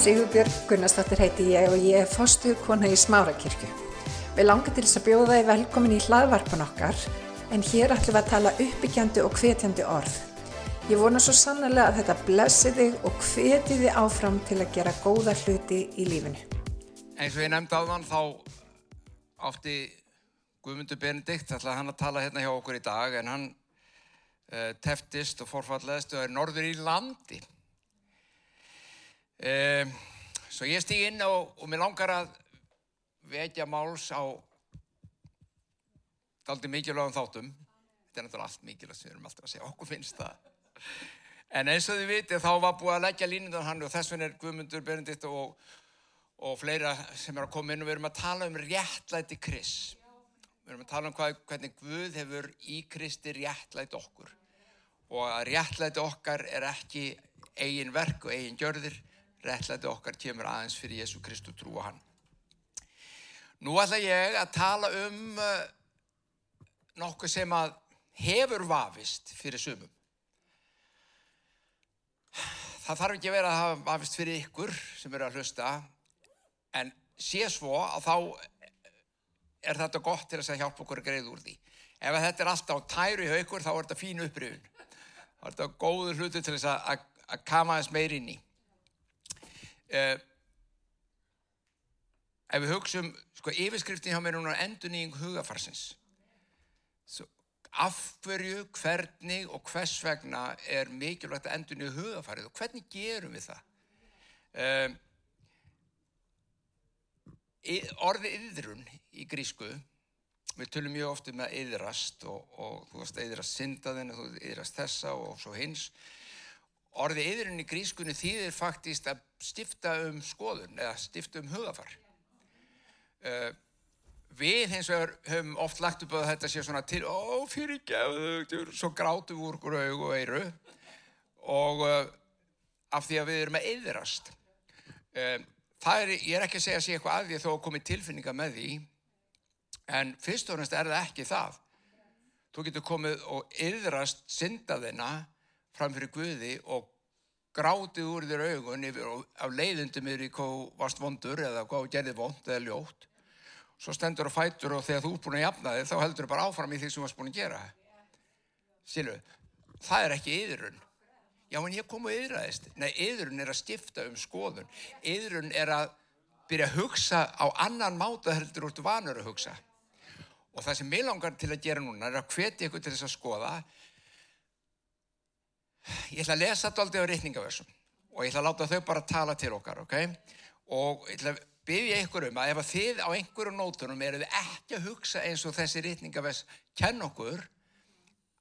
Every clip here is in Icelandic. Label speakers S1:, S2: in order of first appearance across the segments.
S1: Sigurbjörg Gunnarsdóttir heiti ég og ég er fostu kona í Smárakirkju. Við langar til þess að bjóða þið velkomin í hlaðvarpan okkar en hér ætlum við að tala uppbyggjandi og hvetjandi orð. Ég vona svo sannlega að þetta blessi þig og hveti þið áfram til að gera góða hluti í lífinu.
S2: Eins og ég nefndi á þann þá átti Guðmundur Benedikt ætlaði hann að tala hérna hjá okkur í dag en hann uh, teftist og forfalleðist og er norður í landi. Uh, svo ég stýg inn og, og mér langar að vekja máls á daldi mikilvægum þáttum. Þetta er náttúrulega allt mikilvægt sem við erum alltaf að segja, okkur finnst það. En eins og þið vitið þá var búið að leggja línundan hann og þess vegna er Guðmundur Benedikt og, og fleira sem er að koma inn og við erum að tala um réttlæti Kris. Við erum að tala um hvað, hvernig Guð hefur í Kristi réttlæti okkur og að réttlæti okkar er ekki eigin verk og eigin gjörðir, réttlæti okkar kemur aðeins fyrir Jésu Kristu trú og hann. Nú ætla ég að tala um uh, nokkuð sem að hefur vafist fyrir sumum. Það þarf ekki að vera að hafa vafist fyrir ykkur sem eru að hlusta, en sé svo að þá er þetta gott til að hjálpa okkur að greiða úr því. Ef þetta er alltaf tæru hjá ykkur þá er þetta fínu upprifun. Þá er þetta góður hlutu til þess að, að, að kama þess meir inn í. Uh, ef við hugsaum, sko yfirskriftin hjá mér núna endur nýjum hugafarsins. Svo, af hverju, hvernig og hvers vegna er mikilvægt að endur nýjum hugafarið og hvernig gerum við það? Uh, orðið yðrun í grísku við tölum mjög ofta um að yðrast og, og þú veist yðrast syndaðin og þú yðrast þessa og svo hins orðið yðrun í grískunni þýðir faktist að stifta um skoðun eða stifta um hugafar. Uh, við hins vegar höfum oft lagt upp að þetta sé svona til ó fyrir gefðu svo grátu við úr aug og eiru og uh, af því að við erum að yðrast um Er, ég er ekki að segja að sé eitthvað að því að þó að komi tilfinninga með því en fyrst og næst er það ekki það. Þú getur komið og yðrast syndaðina fram fyrir Guði og grátið úr þér augun yfir, af leiðundum yfir í hvað varst vondur eða hvað gerði vond eða ljótt svo stendur og fætur og þegar þú er búin að jafna þig þá heldur þú bara áfram í því sem þú varst búin að gera Sílu, það er ekki yðrun Já, en ég kom og yðraðist. Nei, yðrun er að stifta um skoðun. Yðrun er að byrja að hugsa á annan máta heldur út vanur að hugsa. Og það sem ég langar til að gera núna er að hvetja ykkur til þess að skoða. Ég ætla að lesa þetta aldrei á reikningaversum og ég ætla að láta þau bara tala til okkar, ok? Og ég ætla að byggja ykkur um að ef að þið á einhverju nótunum eru þið ekki að hugsa eins og þessi reikningavers kenn okkur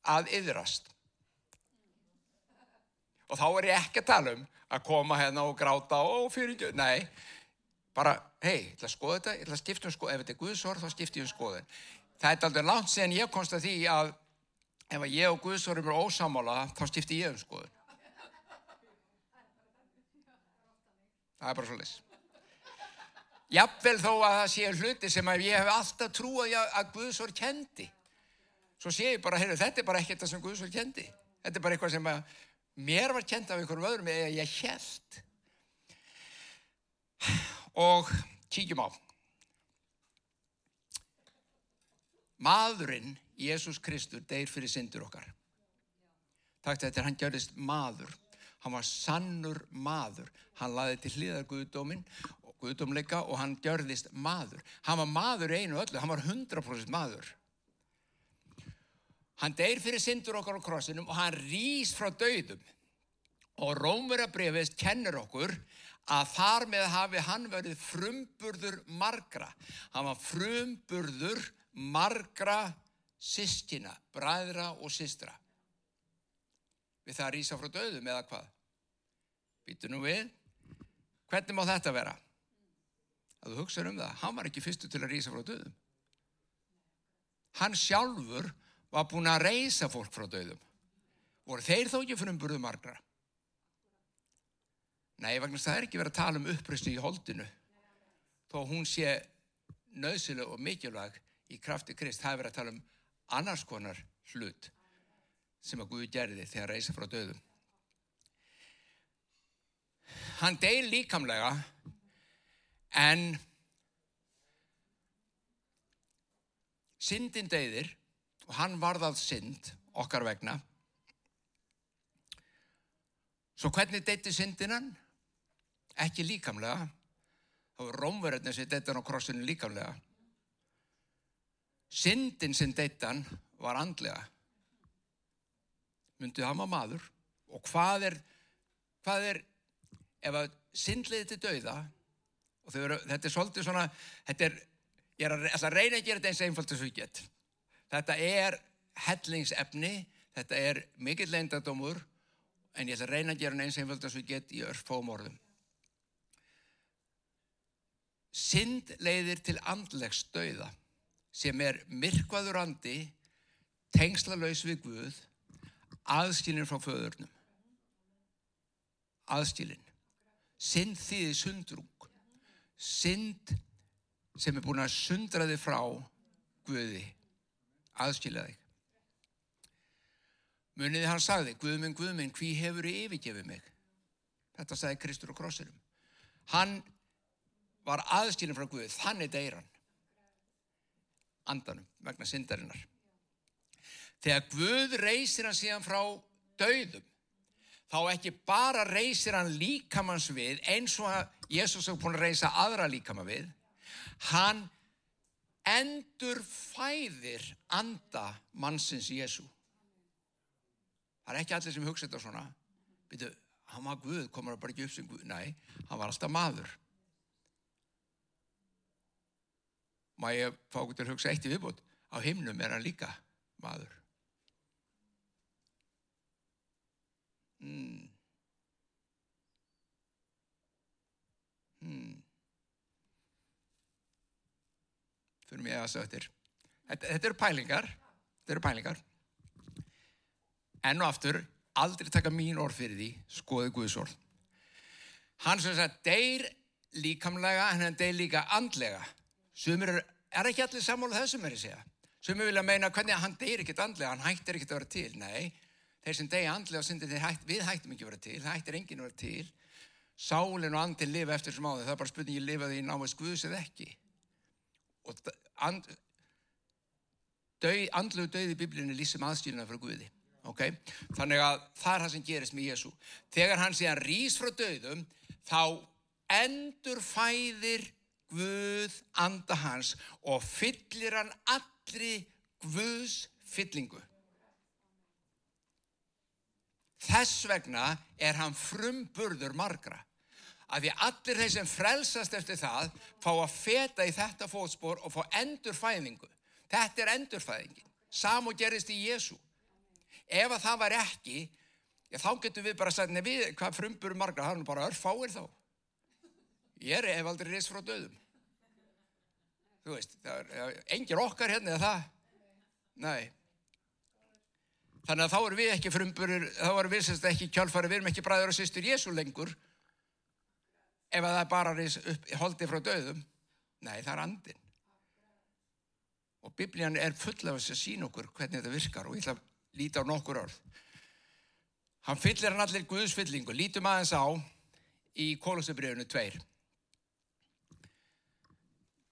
S2: að yðrast. Og þá er ég ekki að tala um að koma hérna og gráta og fyrir nei, bara, hei, ég ætla að skoða þetta, ég ætla að skipta um skoðun, ef þetta er Guðsórð þá skipta ég um skoðun. Það er aldrei langt sen ég komst að því að ef að ég og Guðsórðum er ósamála, þá skipti ég um skoðun. Það er bara svo lis. Jafnvel þó að það sé hluti sem að ég hef alltaf trúið að Guðsórð kendi. Svo sé ég bara, heyrðu, þetta er bara ekkert það sem Guðsórð kendi. Þetta er bara eitthvað sem að mér var kent af einhverjum öðrum eða ég held og kíkjum á maðurinn Jésús Kristur deyr fyrir syndur okkar. Takk til þetta hann gjörðist maður. Hann var sannur maður. Hann laði til hliðar Guðdómin og Guðdómleika og hann gjörðist maður. Hann var maður einu öllu, hann var 100% maður. Hann deyr fyrir syndur okkar á krossinum og hann rýs frá dauðum. Og Rómurabrefist kennur okkur að þar með hafi hann verið frumburður margra. Hann var frumburður margra sískina, bræðra og sístra. Við það rýsa frá dauðum eða hvað? Býtu nú við. Hvernig má þetta vera? Að þú hugsaður um það. Hann var ekki fyrstu til að rýsa frá dauðum. Hann sjálfur var búin að reysa fólk frá döðum. Voru þeir þó ekki frumburðu margra? Nei, vegna það er ekki verið að tala um uppröstu í holdinu. Þó hún sé nöðsileg og mikilvæg í krafti krist, það er verið að tala um annars konar hlut sem að Guði gerði þegar reysa frá döðum. hann deyr líkamlega en syndin deyðir og hann varðað synd okkar vegna svo hvernig deytti syndinan? ekki líkamlega þá var rómverðin sem deytti hann á krossinu líkamlega syndin sem deytti hann var andlega. Myndið hann var maður? Og hvað er hvað er ef að syndliði til dauða og eru, þetta er svolítið svona er, ég er að, að reyna að gera þetta eins einfalt as við get. Þetta er hellingsefni þetta er mikill leindadómur en ég ætla að reyna að gera þetta eins einfalt as við get í örfóm orðum. Synd leiðir til andlegs dauða sem er myrkvaður andi tengslalauðs við Guð aðskilin frá föðurnum. Aðskilin. Synd þýði sundrung. Synd sem er búin að sundra þig frá Guði aðskilja þig. Muniði hann sagði Guðminn, Guðminn, hví hefur þið yfirgefið mig? Þetta sagði Kristur og Krossirum hann var aðskilin frá Guði þannig deyran andanum vegna syndarinnar. Þegar Guð reysir hann síðan frá dauðum þá ekki bara reysir hann líkamanns við eins og að Jésús hefur búin að reysa aðra líkama við hann endur fæðir anda mannsins Jésú það er ekki allir sem hugsa þetta svona. Byrju, hann var Guð, komur það bara ekki upp sem Guð? Nei, hann var alltaf maður má ég fá okkur til að hugsa eitt í viðbútt á himnum er hann líka maður Hmm. Hmm. Fyrir mig að sögtir. Þetta, þetta eru pælingar. Þetta eru pælingar. Enn og aftur, aldrei taka mín orð fyrir því, skoðu Guðs orð. Hann sem sagt, deyr líkamlega, hann deyr líka andlega. Sumir er, er ekki allir sammála þessum er ég segja. Sumir vilja meina hvernig hann deyr ekkert andlega, hann hættir ekkert að vera til. Nei, þeir sem degi andlega syndi hætt, við hættum ekki að vera til, hættir enginn að vera til sálinn og andin lifa eftir sem áður það er bara spurningi lifaði í náveist Guðs eða ekki og and, döð, andlegu döði í biblíunni lýsum aðstýruna frá Guði okay? þannig að það er það sem gerist með Jésu þegar hann sé að rýs frá döðum þá endur fæðir Guð anda hans og fyllir hann allri Guðs fyllingu Þess vegna er hann frumburður margra. Af því allir þeir sem frelsast eftir það fá að feta í þetta fótspor og fá endurfæðingu. Þetta er endurfæðingin. Sam og gerist í Jésu. Ef að það var ekki, þá getur við bara að segja, við, hvað frumburður margra, það er bara örfáir þá. Ég er ef aldrei reist frá döðum. Þú veist, er engir okkar hérna eða það. Nei. Þannig að þá erum við ekki frumburur, þá erum við semst ekki kjálfari, við erum ekki bræður og sýstur Jésu lengur ef að það er bara upp, holdið frá döðum. Nei, það er andin. Og biblían er full af þess að sína okkur hvernig þetta virkar og ég ætla að líta á nokkur orð. Hann fyllir hann allir Guðsfyllingu, lítum aðeins á í Kólusabriðinu 2.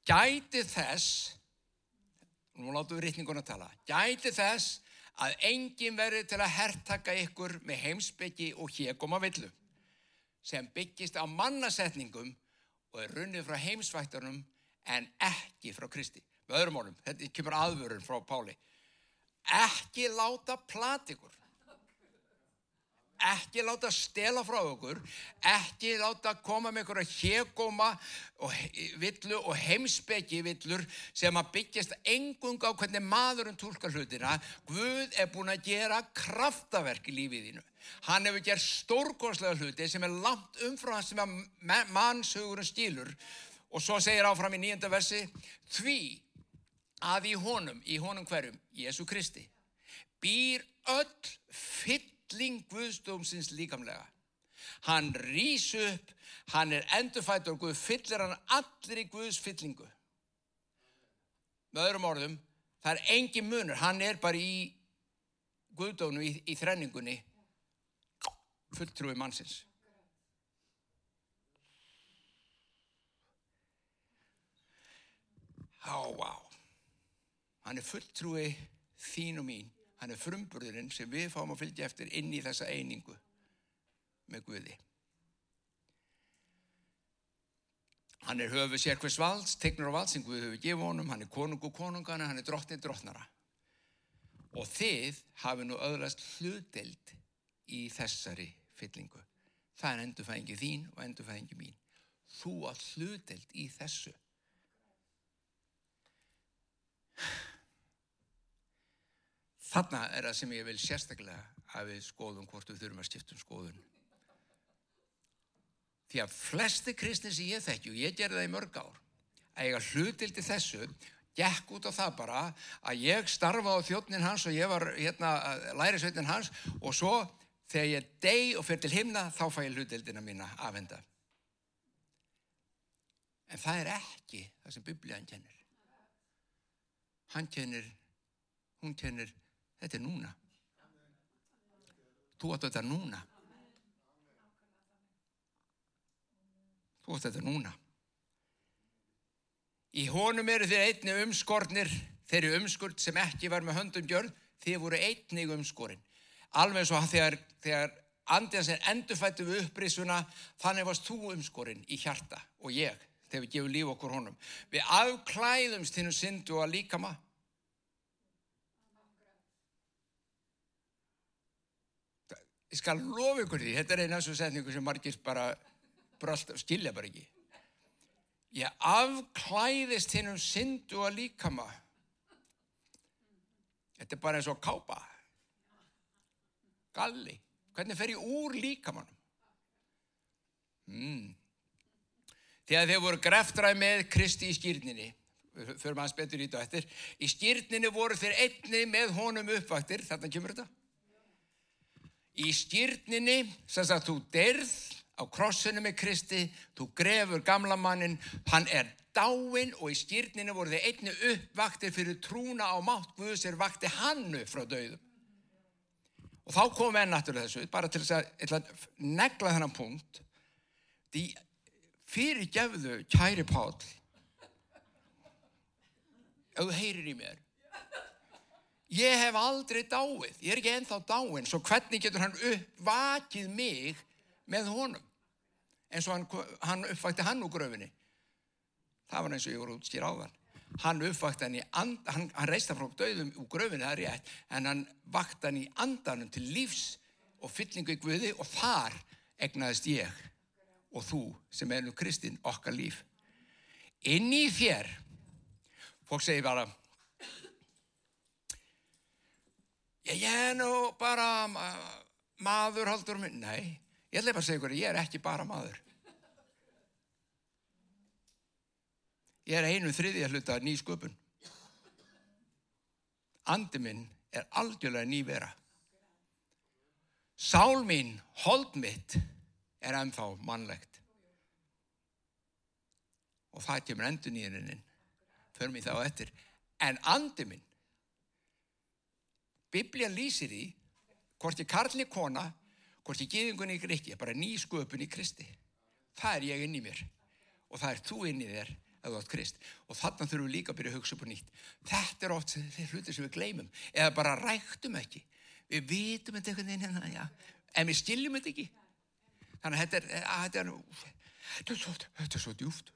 S2: Gæti þess, nú látum við rittningun að tala, gæti þess að enginn verður til að herrtaka ykkur með heimsbyggi og hégum á villu sem byggist á mannasetningum og er runnið frá heimsvættunum en ekki frá Kristi. Með öðrum málum, þetta kemur aðvörun frá Páli. Ekki láta platikur ekki láta stela frá okkur, ekki láta koma með einhverja hegóma villu og heimsbeggi villur sem að byggjast engung á hvernig maðurinn tólkar hlutina. Guð er búin að gera kraftaverk í lífið þínu. Hann hefur gert stórgóðslega hluti sem er langt umfram það sem að mannshugurinn stílur og svo segir áfram í nýjönda versi því að í honum, í honum hverjum, Jésu Kristi, býr öll fyll fylling Guðsdómsins líkamlega. Hann rýs upp, hann er endurfættur og Guð fyllir hann allir í Guðs fyllingu. Með öðrum orðum, það er engin munur, hann er bara í Guðdónu í, í þrenningunni fulltrúi mannsins. Há, há, hann er fulltrúi þín og mín Hann er frumburðurinn sem við fáum að fylgja eftir inn í þessa einingu með Guði. Hann er höfu sérkvæs valds, tegnur á valds sem Guði höfu gefið honum, hann er konungu konungana, hann er drottnin drottnara. Og þið hafi nú öðrast hluteld í þessari fyllingu. Það er endurfæðingi þín og endurfæðingi mín. Þú að hluteld í þessu. Þarna er það sem ég vil sérstaklega að við skoðum hvort við þurfum að skiptum skoðun. Því að flesti kristni sem ég þekki og ég gerði það í mörg ár að ég að hlutildi þessu gekk út á það bara að ég starfa á þjóttnin hans og ég var hérna lærisveitin hans og svo þegar ég deg og fyrir til himna þá fæ ég hlutildina mína afhenda. En það er ekki það sem biblíðan kennir. Hann kennir, hún kennir Þetta er núna. Þú átt þetta núna. Þú átt þetta núna. Í honum eru þið einni umskornir, þeirri umskort sem ekki var með höndum gjörð, þið voru einni umskorinn. Alveg svo þegar, þegar andjans er endurfættu við upprisuna, þannig varst þú umskorinn í hjarta og ég, þegar við gefum líf okkur honum. Við afklæðumst þínu syndu að líka maður. Ég skal lofa ykkur því, þetta er eina svo setningu sem margir bara brölt og skilja bara ekki. Ég afklæðist hinn um syndu að líkama. Þetta er bara eins og kápa. Galli. Hvernig fer ég úr líkamanum? Mm. Þegar þeir voru greftræð með Kristi í skýrninni, fyrir maður spettur í þetta eftir, í skýrninni voru þeir einni með honum uppvaktir, þarna kemur þetta í skýrninni sem að þú derð á krossinu með Kristi, þú grefur gamla mannin, hann er dáin og í skýrninu voru þið einni uppvaktir fyrir trúna á mátt Guðs er vakti hannu frá döðum. Og þá kom við náttúrulega þessu, bara til þess að negla þennan punkt, því fyrir gefðu kæri Pál, ef þú heyrir í mér, Ég hef aldrei dáið, ég er ekki ennþá dáin, svo hvernig getur hann uppvakið mig með honum? En svo hann, hann uppvakti hann úr gröfinni. Það var eins og ég voru útskýr á þann. Hann uppvakti hann í andan, hann, hann reist hann frá döðum úr gröfinni, það er rétt, en hann vakti hann í andanum til lífs og fyllingu í Guði og þar egnaðist ég og þú sem er nú Kristinn okkar líf. Inn í þér, fólk segir bara, ég er nú bara maður haldur minn, nei, ég ætla bara að segja ykkur, ég er ekki bara maður. Ég er einu þriðja hluta ný sköpun. Andi minn er algjörlega ný vera. Sál minn, hold mitt, er ennþá mannlegt. Og það kemur endur nýjurinninn, för mér þá eftir. En andi minn, Biblían lýsir í hvort ég karli kona, hvort ég geðingunni í Gríki, bara ný sköpun í Kristi. Það er ég inn í mér og það er þú inn í þér að þú átt Krist. Og þannig þurfum við líka að byrja að hugsa upp og nýtt. Þetta er oft þeir hluti sem við gleymum eða bara ræktum ekki. Við vitum þetta einhvern veginn hérna, já, en við stiljum þetta ekki. Þannig að þetta er, að, þetta er, þetta er, svo, er djúft.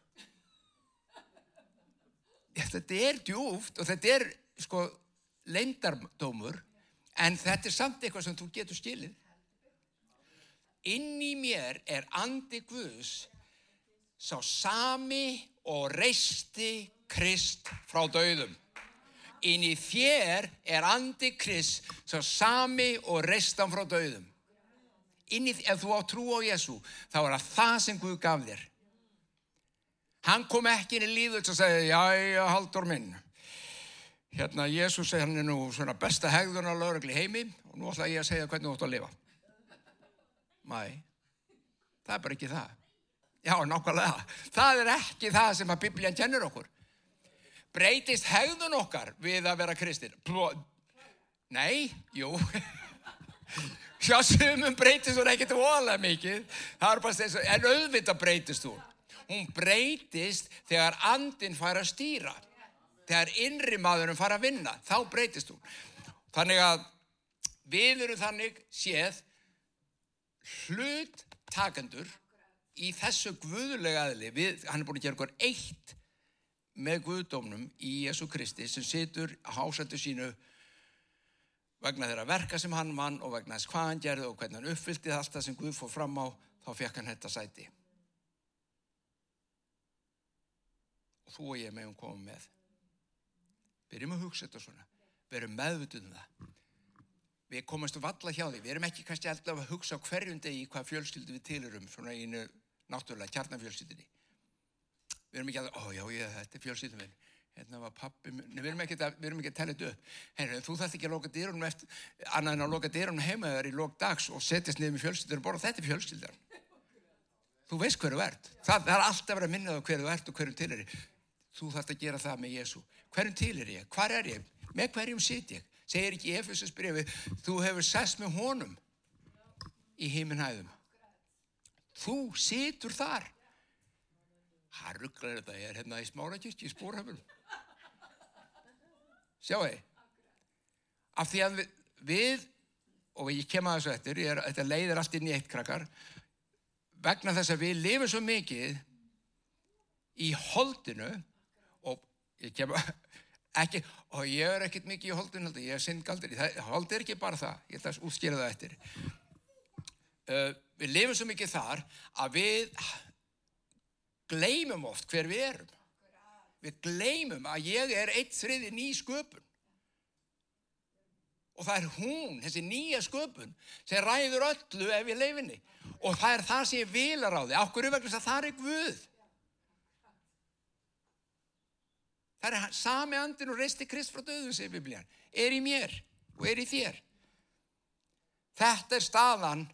S2: Þetta er djúft og þetta er, sko, leindardómur en þetta er samt eitthvað sem þú getur skilið. Inn í mér er andi Guðs sá sami og reisti Krist frá döðum inn í þér er andi Krist sá sami og reistan frá döðum inn í, ef þú á trú á Jésu þá er það það sem Guð gaf þér. Hann kom ekki inn í líðu og sagði já, já, haldur minn hérna Jésús hann er nú svona besta hegðun á laurugli heimi og nú ætla ég að segja hvernig þú ætti að lifa. Mæ það er bara ekki það. Já, nákvæmlega, það er ekki það sem að biblían kennir okkur. Breytist hegðun okkar við að vera kristin nei, jú. Sjá sumum breytist hún ekkert óalega mikið. Það er bara þess að, en auðvitað breytist hún. Hún breytist þegar andin fær að stýra þegar innri maðurum fara að vinna, þá breytist hún. Þannig að við erum þannig séð hlut takendur í þessu guðulega aðli. Við, hann er búin að gera okkur eitt með guðdómnum í Jésu Kristi sem situr á hásættu sínu vegna þeirra verka sem hann mann og vegna þess hvað hann gerði og hvernig hann uppfyllti allt það sem Guð fór fram á, þá fekk hann þetta sæti. Og þú og ég meðum koma með. Byrjum að hugsa þetta svona. Verum meðvituð um það. Við komumst að valla hjá því. Við erum ekki kannski alltaf að hugsa hverjum degi hvað fjölskyldu við tilurum, svona einu náttúrulega kjarnafjölskyldinni. Við erum ekki að, ó já, ég, þetta er fjölskyldum minn hérna var pappi, við erum ekki að, að tella þetta upp, Henri, þú þarft ekki að loka dýrunum eftir, annað en að loka dýrunum heimaðar í lok dags og setjast niður með fjölskyldur og borða þetta er fjölskyldur þú veist hverju verð það, það er alltaf verið að minna það hverju verð og hverjum til er þú þarft að gera það með Jésu hverjum til er ég, hvar er ég? Með hverjum sit ég, segir ekki Efesus brefi þú hefur sest með honum í heiminhæðum þú situr þar. Haruglar þetta, ég er hérna í smárakist í spórhafum Sjáu þið? Af því að við, við og ég kem að þessu eftir, er, þetta leiðir allt inn í eitt krakkar, vegna þess að við lifum svo mikið í holdinu og ég kem ekki, og ég er ekkert mikið í holdinu, ég er syndgaldur, hold er ekki bara það, ég ætla að útskýra það eftir. Uh, við lifum svo mikið þar að við gleymum oft hver við erum. Við gleymum að ég er eitt þriði ný sköpun. Og það er hún, þessi nýja sköpun sem ræður öllu ef ég leifinni og það er það sem ég vil að ráði. Okkur er vegna að það er Guð það er sami andin og reisti Krist frá döðu segir biblían, er í mér og er í þér. Þetta er staðan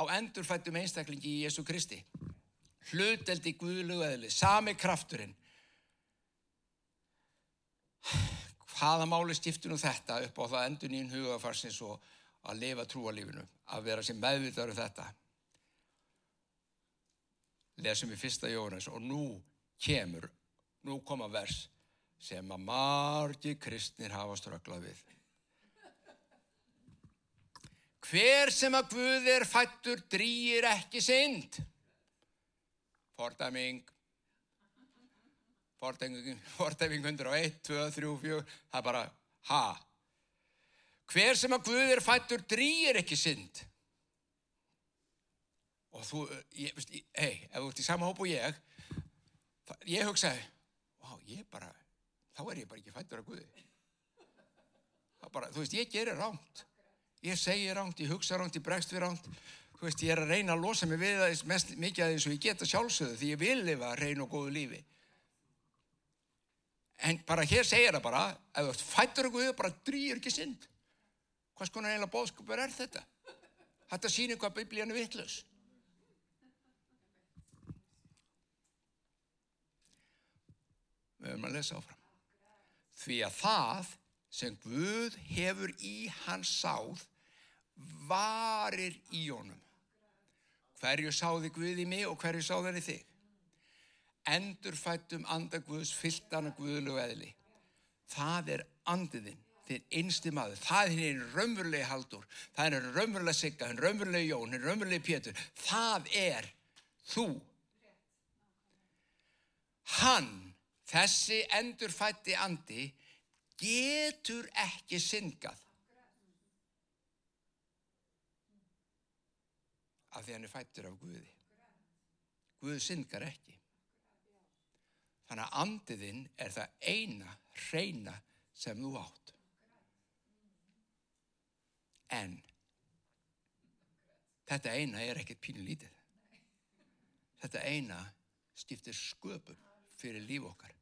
S2: á endurfættum einstaklingi í Jésu Kristi. Hluteldi guðlugu eðli, sami krafturinn. Hvaða máli nú þetta upp á það endur nýjum hugafarsins og að lifa trúalífinu, að vera sem meðvitaður um þetta? Lesum við fyrsta jónans og nú kemur nú koma vers sem að margi kristnir hafa ströglað við. Hver sem að Guð er fættur drýir ekki synd. Fordæming. Fordæming 101, 2, 3, 4 það er bara ha? Hver sem að Guð er fættur drýir ekki synd. Og þú hei, ef þú ert í sama hóp og ég ég hugsaði wow, ég bara, þá er ég bara ekki fættur af Guði. Bara, þú veist, ég gerir ránt ég segir ránt, ég hugsa ránt, ég bregst við ránt þú veist, ég er að reyna að losa mig við það mest mikið aðeins og ég geta sjálfsögðu því ég vil lifa að reyna og góðu lífi. En bara hér segir það bara ef þú fættur okkur við, bara drýjur ekki synd. Hvað skonar eiginlega bóðskapur er þetta? Þetta sýnir hvað biblíðan er vittlus við höfum að lesa áfram því að það sem Guð hefur í hans sáð varir í honum Hverju sáði Guð í mig og hverju sáði hann í þig? Endurfættum andagvöðs fylltana Guðlu eðli. Það er andiðinn, þinn einsti maður. Það er hinn raunverulegi haldur. Það er raunverulega sigga, hinn raunverulegi jón, hinn raunverulegi pétur. Það er þú. Hann, þessi endurfætti andi, getur ekki syngað. af því hann er fættur af Guði. Guð syngar ekki. Þannig að andiðinn er það eina hreina sem þú átt. En þetta eina er ekkert pínulítið. Þetta eina skiptir sköpum fyrir líf okkar.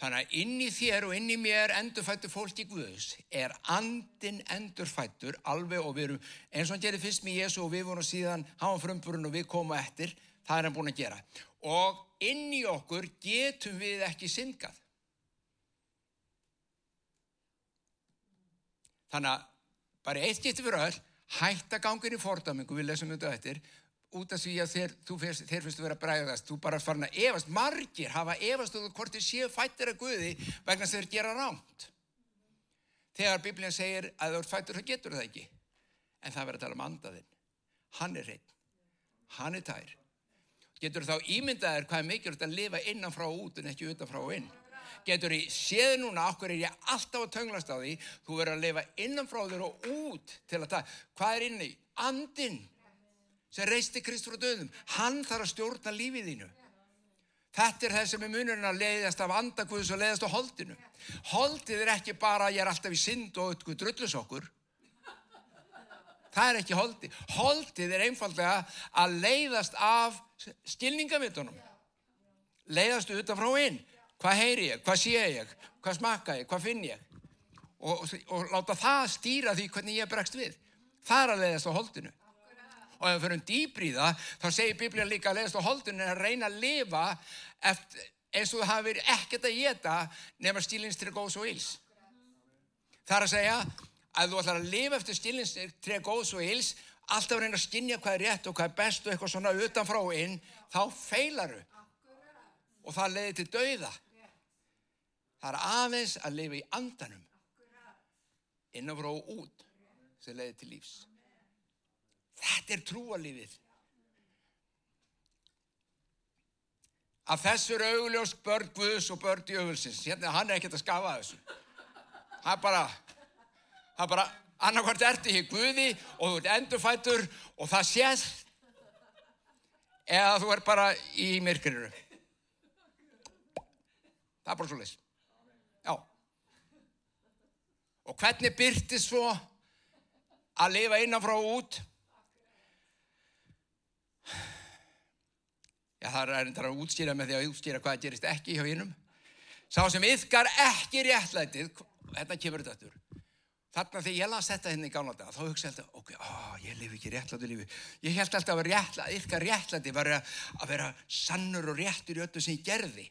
S2: Þannig að inn í þér og inn í mér endurfættur fólki Guðs er andin endurfættur alveg og við erum eins og hann gerir fyrst með Jésu og við vorum síðan hafa frumburinn og við komum eftir, það er hann búin að gera. Og inn í okkur getum við ekki syngað. Þannig að bara eitt getur fyrir öll, hætta gangin í fordamingu, við lesum þetta eftir, út af því að þeir, fyrst, þeir finnst að vera bræðast, þú bara farin að efast, margir hafa efast og hvort þið séu fættir að Guði vegna þeir gera rámt. Þegar Biblíðan segir að þú ert fættur, það getur það ekki. En það verður að tala um andaðinn. Hann er hreinn. Hann er tær. Getur þá ímyndaðir hvað er mikilvægt að lifa innan frá út en ekki utan frá inn. Getur því séð núna, okkur er ég alltaf að tönglast á því, þú verður að lifa innan frá þér og út til að það. Hvað er inni? Andinn sem reisti Kristur á döðum. Hann þarf að stjórna lífið þínu. Þetta er það sem er munurinn að leiðast af andakvöðs og leiðast á holdinu. Holdið er ekki bara að ég er alltaf í synd og eitthvað drullus okkur. Það er ekki holdið. Holdið er einfallega að leiðast af skilningavitunum. Leiðast utan frá inn. Hvað heyri ég? Hvað sé ég? Hvað smaka ég? Hvað finn ég? Og, og, og láta það stýra því hvernig ég bregst við. Það er að leiðast á holdinu og ef við fyrir dýbri í það, þá segir Biblíðan líka að leiðast á holdunni að reyna að lifa eftir, eins og það hafi verið ekkert að geta nema stílinstri góðs og íls. Það er að segja að þú ætlar að lifa eftir stílinstri góðs og íls, alltaf að reyna að skinja hvað er rétt og hvað er best og eitthvað svona utanfrá inn, þá feilaru. Og það leiði til dauða. Það er aðeins að lifa í andanum, innanfrá og út, sem leiði til lífs. Þetta er trúalífið. Að þessu eru augljósk börn Guðs og börn djöfulsins. Hérna, hann er ekkert að skafa þessu. Það er bara, það er bara, annarkvært ertu hér Guði og þú ert endurfættur og það séð. Eða þú er bara í myrkriru. Það er bara svo leys. Já. Og hvernig byrti svo að lifa innanfrá út? Já, það er þetta að útstýra með því að útstýra hvað gerist ekki hjá hinnum. Sá sem yfkar ekki réttlætið, hérna kemur þetta aftur. Þarna þegar ég las þetta henni hérna í gána dag, þá hugsa ég alltaf, ok, ó, ég lifi ekki réttlætu lífi. Ég held alltaf að réttla, yfkar réttlæti var að vera sannur og réttur í öllu sem ég gerði.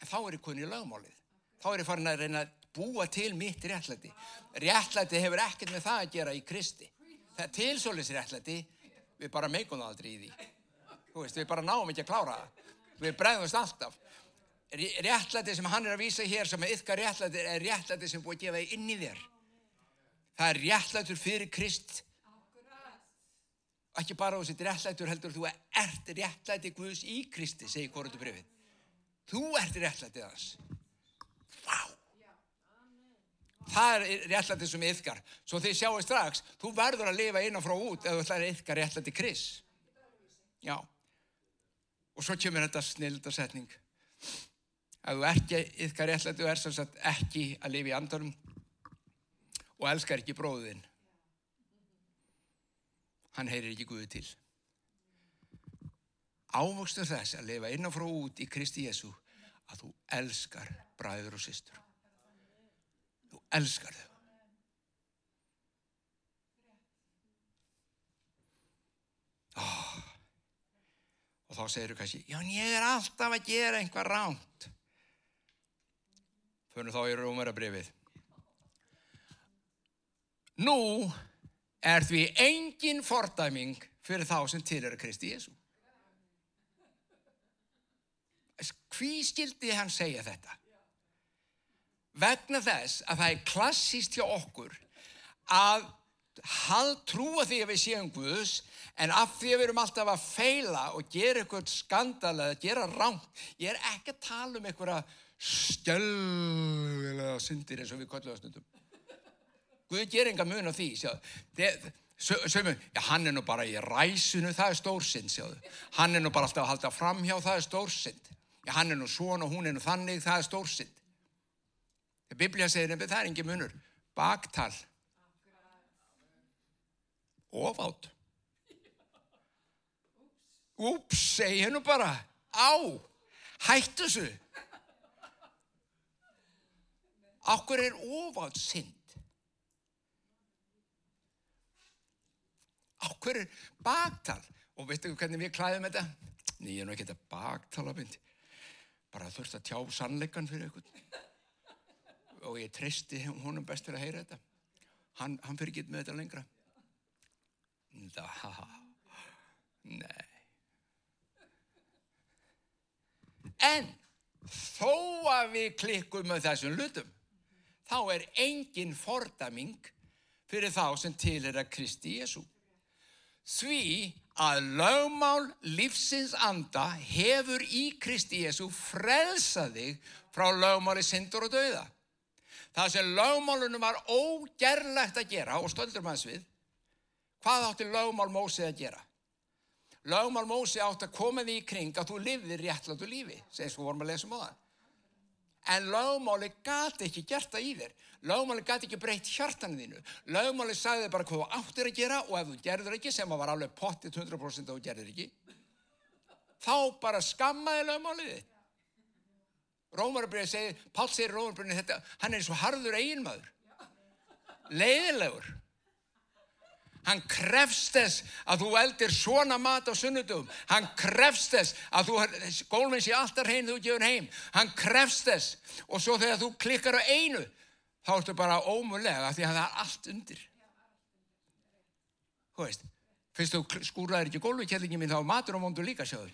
S2: En þá er ég kunni í lögmálið. Þá er ég farin að reyna að búa til mitt réttlæti. Réttlæti hefur ekkert með það að gera í Kristi. Það er tilsólis réttlæti, við bara meikum það aldrei í því. Veist, við bara náum ekki að klára það. Við bregðumst alltaf. Réttlæti sem hann er að vísa hér sem er yfka réttlæti er réttlæti sem búið að gefa þig inn í þér. Það er réttlætur fyrir Krist. Ekki bara þú sitt réttlætur heldur þú ert réttlæti Guðs í Kristi, segir Korundu brefið. Þú ert réttlætið hans. Vá! Það er réttlætið sem yfkar. Svo þið sjáu strax, þú verður að lifa inn og frá út ef þú ætlar að yfka réttlæti Krist. Já. Og svo kemur þetta snilda setning. Að þú ekki yfka réttlæti og er sem sagt ekki að lifa í andarum og elskar ekki bróðin. Hann heyrir ekki Guði til. Ávokstu þess að lifa inn og frá út í Kristi Jésu að þú elskar bræður og sýstur. Þú elskar þau. Oh. Og þá segir þú kannski, já en ég er alltaf að gera einhvað ránt. Fyrir þá í Rómarabrifið. Nú er því engin fordæming fyrir þá sem til eru Kristi Jésu. Hví skildi hann segja þetta? Vegna þess að það er klassíst hjá okkur að hald trúa því að við séum Guðs en af því að við erum alltaf að feila og gera eitthvað skandal eða gera rámt. Ég er ekki að tala um eitthvað stjálfilega syndir eins og við kollum á stundum. Guð ger enga mun á því. Sömu, já hann er nú bara í ræsunu, það er stórsynd, sjáðu. Hann er nú bara alltaf að halda framhjá, það er stórsynd. Já hann er nú svona og hún er nú þannig, það er stórsynd. Biblía segir nefnir það er engin munur. Baktal. Ofátt. Úps, segi hennu bara. Á, hættu þessu. Akkur er ofátt synd? Akkur er baktal? Og veistu hvernig við klæðum þetta? Ný, ég er nú ekki þetta baktalabindi. Bara þurft að tjá sannleikan fyrir einhvern og ég treysti honum best fyrir að heyra þetta. Hann, hann fyrir ekki með þetta lengra. Nei. En þó að við klikkum með þessum lutum, þá er engin fordaming fyrir þá sem til er að Kristi Jésu. Því að lögmál lífsins anda hefur í Kristi Jésu frelsaðig frá lögmáli syndur og dauða. Það sem lögmálunum var ógerlegt að gera og stöldur maður svið, hvað átti lögmál Mósið að gera? Lögmál Mósið átti að koma því í kring að þú lifðir réttláttu lífi, segir svo vorum að lesa um það. En lögmáli gati ekki gert það í þér. Lögmáli gati ekki breytt hjartaninu þínu. Lögmáli sagði bara hvað þú áttir að gera og ef þú gerður ekki, sem að var alveg pottit 100% og þú gerður ekki, þá bara skammaði lögmálið þitt. Rómarabrið segir, Pál segir Rómarabrið þetta, hann er eins og harður eiginmaður. Leiðilegur. Hann krefst þess að þú eldir svona mat á sunnudum. Hann krefst þess að þú, gólfinn sé alltaf hrein þú gefur heim. Hann krefst þess og svo þegar þú klikkar á einu þá ertu bara ómulega því að það er allt undir. Þú veist, fyrst þú skúraður ekki gólfikjællingi minn þá matur á móndu líka sjáðu.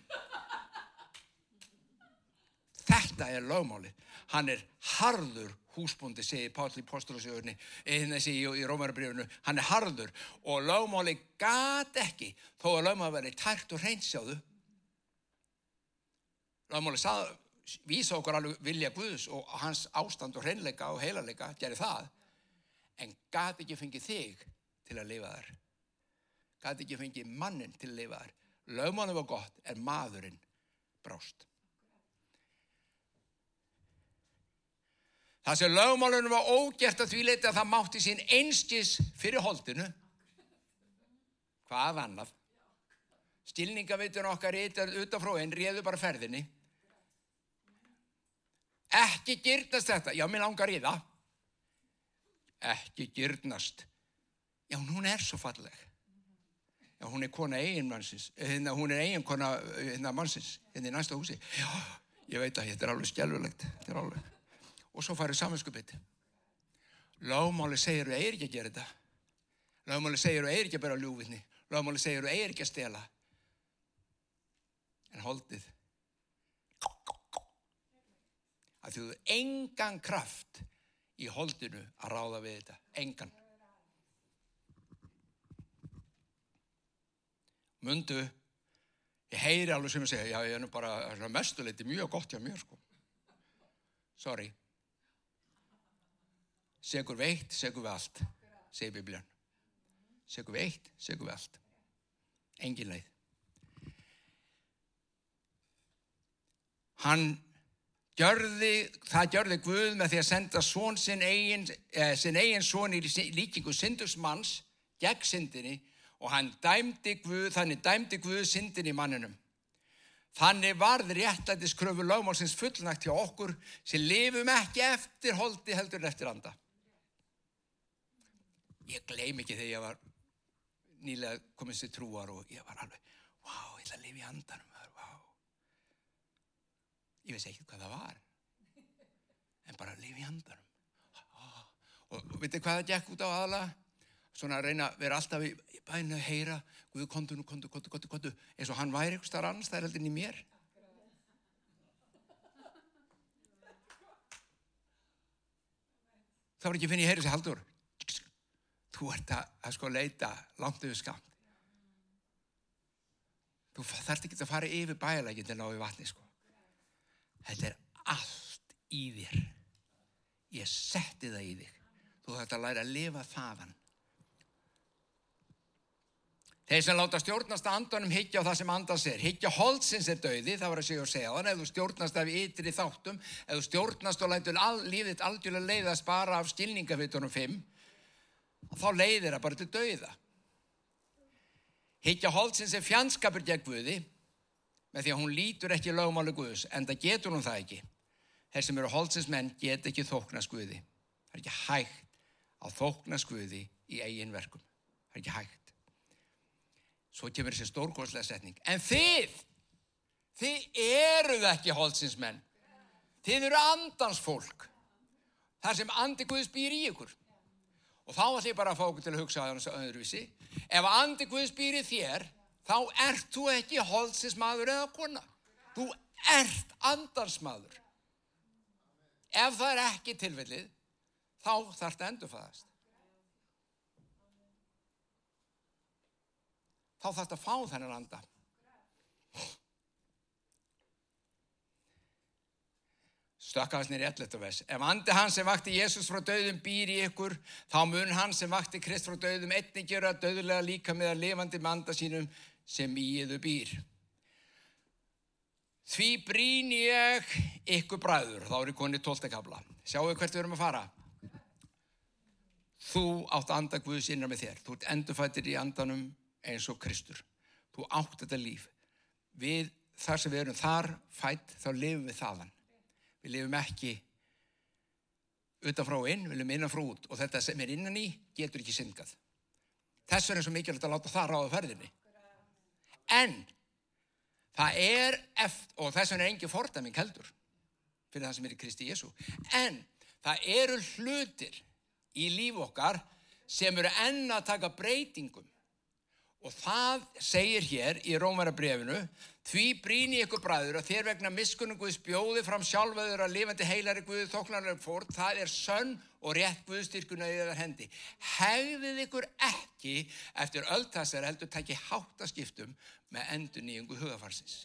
S2: Þetta er lögmáli. Hann er harður húsbúndi, segir Páll í postulasögurni, eða þessi í, í Rómarabrifinu, hann er harður og lögmáli gat ekki, þó að lögmáli verið tært og reynsjáðu. Lögmáli sað, vísa okkur alveg vilja Guðs og hans ástand og reynleika og heilarleika, gerir það, en gat ekki fengið þig til að lifa þar. Gat ekki fengið mannin til að lifa þar. Lögmáli var gott, en maðurinn brást. Það sem lögmálunum var ógert að því leiti að það mátti sín einskis fyrir holdinu. Hvað annað? Stilningavitun okkar yttar utanfrá einn réðu bara ferðinni. Ekki gyrnast þetta. Já, mér langar í það. Ekki gyrnast. Já, hún er svo falleg. Já, hún er kona eigin mannsins. Hérna, hún er eigin kona hérna, mannsins. Hérna í næsta húsi. Já, ég veit að þetta er alveg skjálfulegt. Þetta er alveg og svo farið samanskupið. Lágmáli segir þú eigir ekki að gera þetta. Lágmáli segir þú eigir ekki að bera ljúvinni. Lágmáli segir þú eigir ekki að stela. En holdið. Að þú hefur engan kraft í holdinu að ráða við þetta. Engan. Mundu, ég heyri alveg sem ég segja, já ég er nú bara mestuleiti mjög gott hjá mér sko. Sorry. Segur við eitt, segur við allt, segir Biblian. Segur við eitt, segur við allt. Engin leið. Hann gjörði, það gjörði Guð með því að senda svon sinn eigin, eh, sinn eigin svon í líkingu syndusmanns gegn syndinni og hann dæmdi Guð, þannig dæmdi Guð syndin í manninum. Þannig varð réttlættis kröfu lögmálsins fullnægt hjá okkur sem lifum ekki eftir holdi heldur eftir anda. Ég gleym ekki þegar ég var nýlega komið sér trúar og ég var alveg, wow, ég ætla að lifa í andanum, wow. Ég veist ekki hvað það var, en bara að lifa í andanum. Og veitir hvað það gekk út á aðla? Svona að reyna að vera alltaf í bæinu að heyra, Guðu kontu kontu, kontu, kontu, kontu, eins og hann væri eitthvað annars, það er heldur í mér. Það var ekki að finna í heyri sig haldur. Þú ert að, að sko leita langt yfir skamt. Þú þarft ekki að fara yfir bæjarleikin til að ná í vatni sko. Þetta er allt í þér. Ég setti það í þig. Þú þarft að læra að lifa þaðan. Þeir sem láta stjórnast að andanum higgja á það sem andans er. Higgja holdsins er döði, það var að segja og segja. Þannig ef þú stjórnast af ytri þáttum, ef þú stjórnast og lætur all, lífið algjörlega leiðast bara af stilningafitunum fimm, þá leiðir það bara til döiða. Higgja holdsins er fjandskapur gegn Guði, með því að hún lítur ekki lögmáli Guðs, en það getur hún það ekki. Þeir sem eru holdsins menn get ekki þóknast Guði. Það er ekki hægt að þóknast Guði í eigin verkum. Það er ekki hægt. Svo kemur þessi stórkonslega setning. En þið, þið eruð ekki holsinsmenn. Þið eru andansfólk. Það sem andi Guðs býr í ykkur. Og þá ætlum ég bara að fá okkur til að hugsa þessu öðruvísi. Ef andi Guðs býr í þér, þá ert þú ekki holdsismadur eða kona. Þú ert andarsmadur. Ef það er ekki tilfellið, þá þarf þetta endurfæðast. Þá þarf þetta að fá þennan anda. Stökkaðast nýri 11. vers. Ef andi hann sem vakti Jésús frá döðum býr í ykkur, þá mun hann sem vakti Krist frá döðum einnig gera döðulega líka með að lifandi með anda sínum sem í yðu býr. Því brín ég ykkur bræður, þá er ég konið tóltekabla. Sjáu hvert við erum að fara. Þú átt að anda Guðs innar með þér. Þú ert endurfættir í andanum eins og Kristur. Þú átt þetta líf. Við þar sem við erum þar fætt, þá lifum við þaðan. Við lifum ekki utan frá inn, við lifum innan frá út og þetta sem er innan í getur ekki syngað. Þess vegna er svo mikilvægt að láta það ráða ferðinni. En það er eftir, og þess vegna er engin fordæming heldur fyrir það sem er í Kristi Jésu. En það eru hlutir í líf okkar sem eru enna að taka breytingum. Og það segir hér í Rómarabrefinu, því bríni ykkur bræður að þér vegna miskunum Guðs bjóði fram sjálfaður að lifandi heilari Guði þoklanlega fórt, það er sönn og rétt Guðstyrkuna í þeirra hendi. Hegðið ykkur ekki eftir ölltassar heldur takki háttaskiptum með endur nýjungu hugafarsins.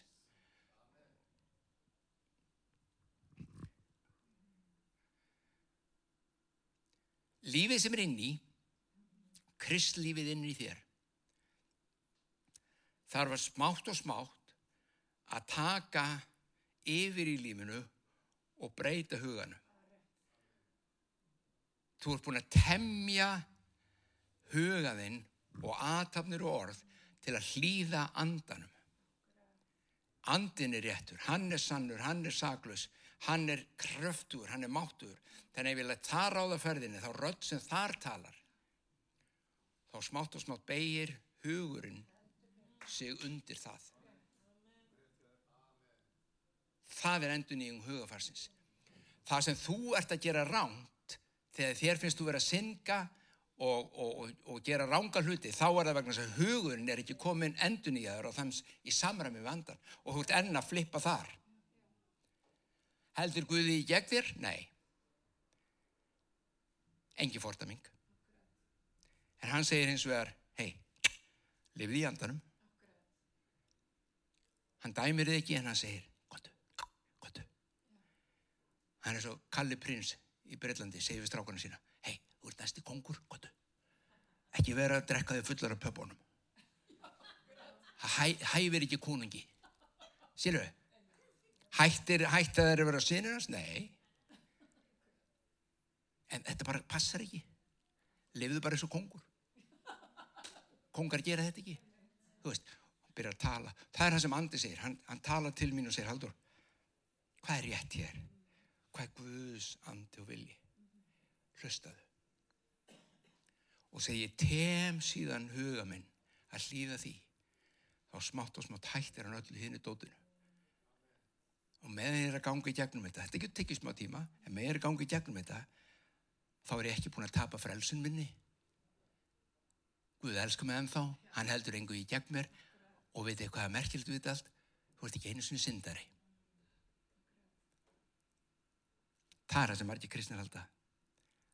S2: Lífið sem er inn í, kristlífið inn í þér, þarf að smátt og smátt að taka yfir í lífinu og breyta huganu. Þú ert búin að temja hugaðinn og aðtapnir og orð til að hlýða andanum. Andin er réttur, hann er sannur, hann er saklus, hann er kröftur, hann er máttur. Þannig að ég let það ráða ferðinni, þá rödd sem þar talar, þá smátt og smátt beigir hugurinn sig undir það. Það er endur nýjum hugafarsins. Það sem þú ert að gera ránt, þegar þér finnst þú verið að synga og, og, og, gera ránga hluti, þá er það vegna þess að hugurinn er ekki komin endur nýjaður og þannig í samræmi við andan og þú ert enn að flippa þar. Heldur Guði í gegn þér? Nei. Engi fórtaming. En hann segir hins vegar, hei, lifið í andanum. Hann dæmir þið ekki en hann segir. Hann er svo Kalli Prins í Breitlandi, segir við strákana sína, hei, þú ert næsti kongur, gottu. Ekki vera að drekka þig fullar af pöpunum. Það hæ, hæfir ekki konungi. Við? Hættir, þeir að vera sinir hans? Nei. En þetta bara passar ekki. Lefiðu bara eins og kongur. Kongar gera þetta ekki. Þú veist, hann byrjar að tala. Það er það sem Andi segir. Hann, hann tala til mín og segir, Haldur, hvað er rétt hér? Hvað er Guðs andi og vilji? Hlustaðu. Og segi, tem síðan huga minn að hlýða því. Þá smátt og smátt hættir hann öllu hinn í dótinu og með þeir að ganga í gegnum þetta þetta getur tekið smá tíma en með þeir að ganga í gegnum þetta þá er ég ekki búin að tapa frelsun minni Guð elskar mig ennþá hann heldur engu í gegn mér og veit eitthvað að merkildu við þetta allt þú ert ekki einu sinni syndari það er það sem margir kristnir halda.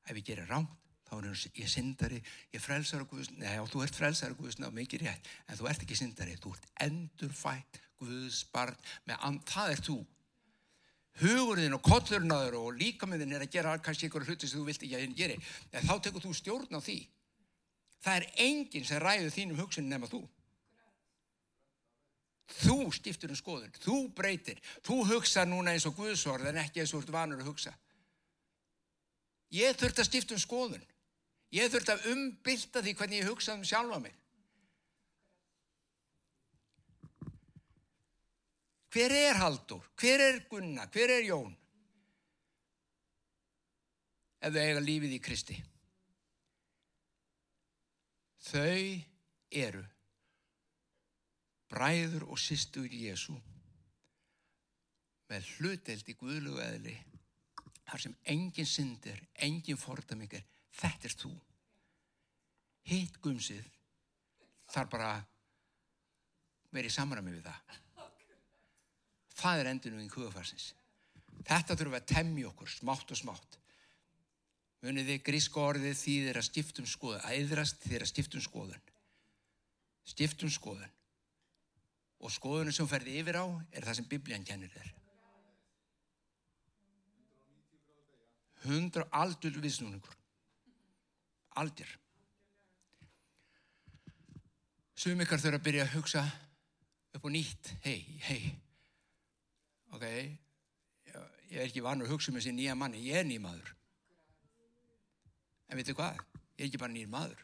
S2: Ef ég gerir rámt þá er ég syndari, ég frelsar neða, þú ert frelsar Guðs neða, mikið rétt en þú ert ekki syndari, þú ert endurfætt Guðs barn með and, það er þú. Hugurinn og þér og líkamiðin er að gera kannski einhverju hluti sem þú vilt ekki að henni geri. En þá tekur þú stjórn á því. Það er enginn sem ræður þínum hugsun nema þú. Þú stiftur um skoðun þú breytir, þú hugsa núna eins og Guðsorð en ekki eins og þú ert vanur að hugsa ég þurft að stifta um skoðun ég þurft að umbylta því hvernig ég hugsa um sjálfa mig Hver er Haldur? Hver er Gunnar? Hver er Jón? Ef þau eiga lífið í Kristi. Þau eru bræður og sýstur Jésu með hluteld í Guðlugu eðli þar sem engin syndir, engin fordamikar, þetta er þú. Hitt gumsið þar bara verið í samræmi við það. Það er endunum í hugafarsins. Þetta þurfum við að temja okkur smátt og smátt. Munið þið gríska orðið því þeir að skiptum skoðun, að eðrast þeir að skiptum skoðun. Skiptum skoðun. Og skoðunum sem ferði yfir á er það sem biblían kennir þér. Hundra aldur viðsnúningur. Aldir. Sum ykkar þurfa að byrja að hugsa upp og nýtt. Hei, hei. Ok, ég er ekki vanur að hugsa um þessi nýja manni. Ég er nýj maður. En veitu hvað? Ég er ekki bara nýjir maður.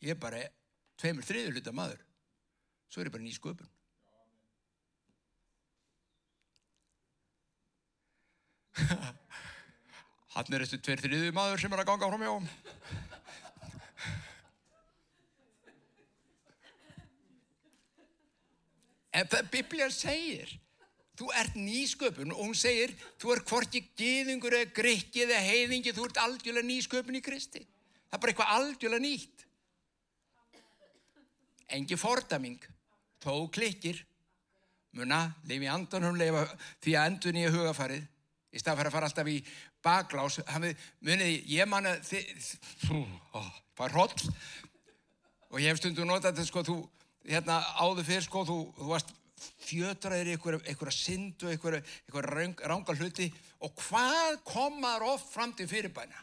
S2: Ég er bara tveimur þriður hluta maður. Svo er ég bara nýj sköpun. Hann er þessu tveir þriðu maður sem er að ganga frá mjó. En það Biblíðan segir, þú ert nýsköpun og hún segir, þú ert hvorki giðingur eða grikki eða heiðingi, þú ert aldjúlega nýsköpun í Kristi. Það er bara eitthvað aldjúlega nýtt. Engi fordaming, þó klikkir, muna, lifi andanum, lifa því að endur nýja hugafarið, í stað fyrir að fara alltaf í baklás, munið, ég manna, það er hróll og ég hef stundu notað þetta, sko, þú, hérna áður fyrir, sko, þú, þú varst fjötraðir í einhverja synd og einhverja ranga hluti og hvað komaður oft fram til fyrirbæna?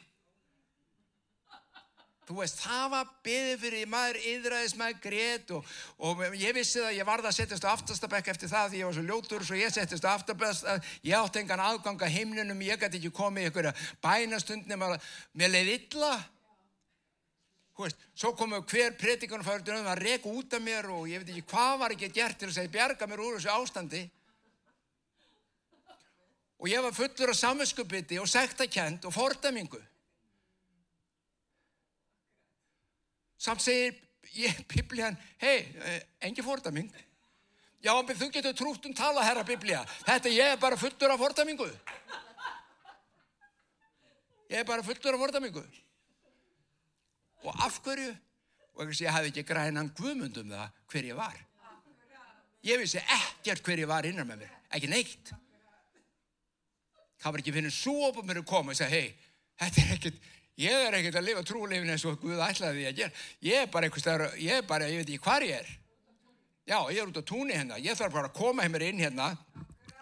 S2: Þú veist, það var beðið fyrir maður yðræðis maður grét og, og ég vissi það, ég varða að setjast á aftastabekk eftir það því ég var svo ljótur svo ég settist á aftastabekk, ég átti engan aðgang að heimlunum, ég gæti ekki komið í einhverja bænastundnum, mér leiði illa. Þú veist, svo komu hver predikunarfæður að reka út af mér og ég veit ekki hvað var ekki gert til að bjarga mér úr þessu ástandi. Og ég var fullur af samvinskupiti og sektakent og fordamingu. Samt segir ég, biblían, hei, engi fordaming. Já, þú getur trútt um tala, herra biblía. Þetta ég er bara fullur af fordamingu. Ég er bara fullur af fordamingu. Og af hverju? Og ég hafði ekki grænan guðmund um það hver ég var. Ég vissi ekkert hver ég var innan með mér. Ekki neitt. Það var ekki finnir svo opum mér að koma og segja, hei, þetta er ekkert, Ég er ekkert að lifa trúleifin eins og Guð ætlaði því að gera. Ég er bara einhvers þar, ég er bara, ég veit ekki hvað ég er. Já, ég er út á túnni hérna. Ég þarf bara að koma heimir inn hérna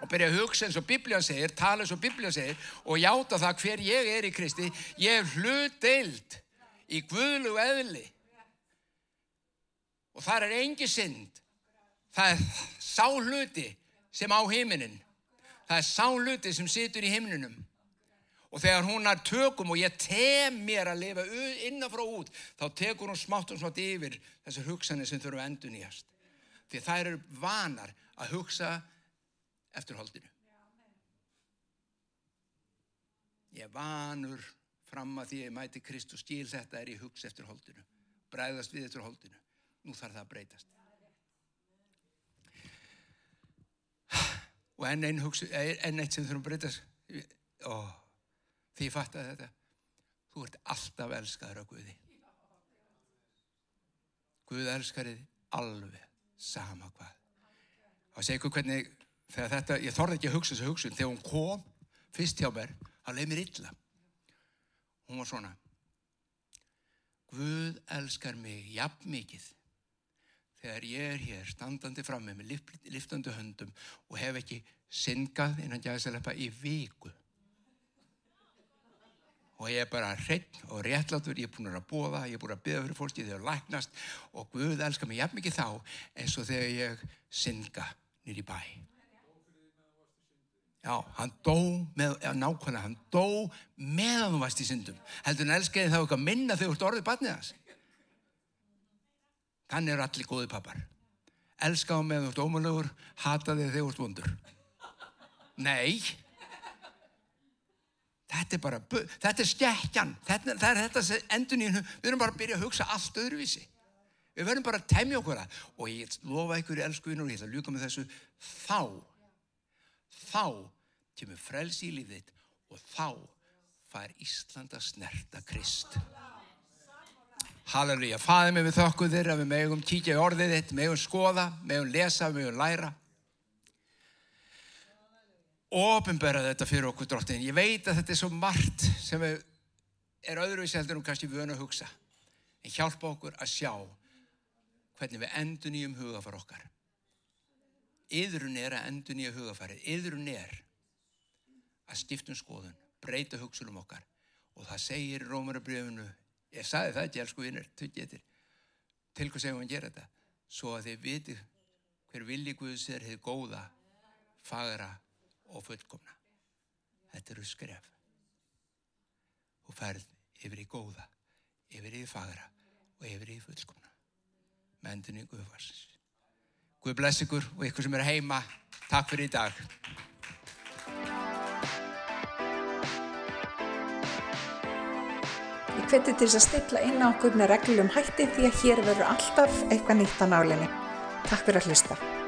S2: og byrja að hugsa eins og Biblíðan segir, tala eins og Biblíðan segir og játa það hver ég er í Kristi. Ég er hlutdeild í Guðlu eðli. Og það er engi synd. Það er sá hluti sem á heiminin. Það er sá hluti sem situr í himninum. Og þegar hún er tökum og ég tem mér að lifa innanfrá út, þá tekur hún smátt og smátt yfir þessar hugsanir sem þurfa endun í hast. Því þær eru vanar að hugsa eftir holdinu. Ég er vanur fram að því að ég mæti Krist og skil þetta er ég hugsa eftir holdinu. Bræðast við eftir holdinu. Nú þarf það að breytast. Og enn einn, hugsa, enn eitt sem þurfum að breytast. Ó því ég fatt að þetta. Þú ert alltaf elskaður á Guði. Guð elskarið alveg sama hvað. Og segja ykkur hvernig þegar þetta, ég þorði ekki að hugsa þessu hugsun. Þegar hún kom fyrst hjá mér hann leið mér illa. Hún var svona Guð elskar mig jafn mikið þegar ég er hér standandi fram með liftandi höndum og hef ekki syngað innan jæðislepa í viku og ég er bara hreinn og réttlátur, ég er búin að bóða, ég er búin að byggja fyrir fólki þegar það læknast og Guð elskar mig jafn mikið þá eins og þegar ég synga nýri bæ. Já, hann dó með, já, nákvæmlega, hann dó meðan þú varst í syndum. Heldur hann elskaði þá eitthvað minna þegar þú ert orðið barnið hans. Þannig eru allir góði pappar. Elskaði meðan þú ert ómulugur, hataði þegar þú ert vondur. Nei, Þetta er bara, þetta er skekkjan, þetta, það er þetta endun í hennu, við erum bara að byrja að hugsa allt öðruvísi. Við verðum bara að temja okkur að, og ég lofa ykkur í elskuðinu og ég ætla að ljúka með þessu, þá, þá kemur frelsi í lífið og þá fær Ísland að snerta Krist. Halleluja, faðið mig við þökku þér að við megum kíkja í orðið þitt, megum skoða, megum lesa, megum læra. Ópenbæra þetta fyrir okkur drottin. Ég veit að þetta er svo margt sem er öðruvísi heldur um kannski vönu að hugsa. En hjálpa okkur að sjá hvernig við endur nýjum hugafar okkar. Yðrun er að endur nýja hugafarið. Yðrun er að stiftum skoðun, breyta hugsunum okkar. Og það segir Rómarabrjöfunu ég saði það ekki, elsku vinnur, til hvað segum við að gera þetta svo að þið viti hver vilji Guðs er hefur góða fagra og fullkomna. Þetta eru skref. Og ferð yfir í góða yfir í fagra og yfir í fullkomna. Með endunni Guðvarsins Guð bless ykkur og ykkur sem er heima. Takk fyrir í dag.
S1: Ég hveti til þess að stilla inn á okkur með reglum hætti því að hér verður alltaf eitthvað nýtt á nálinni. Takk fyrir að hlusta.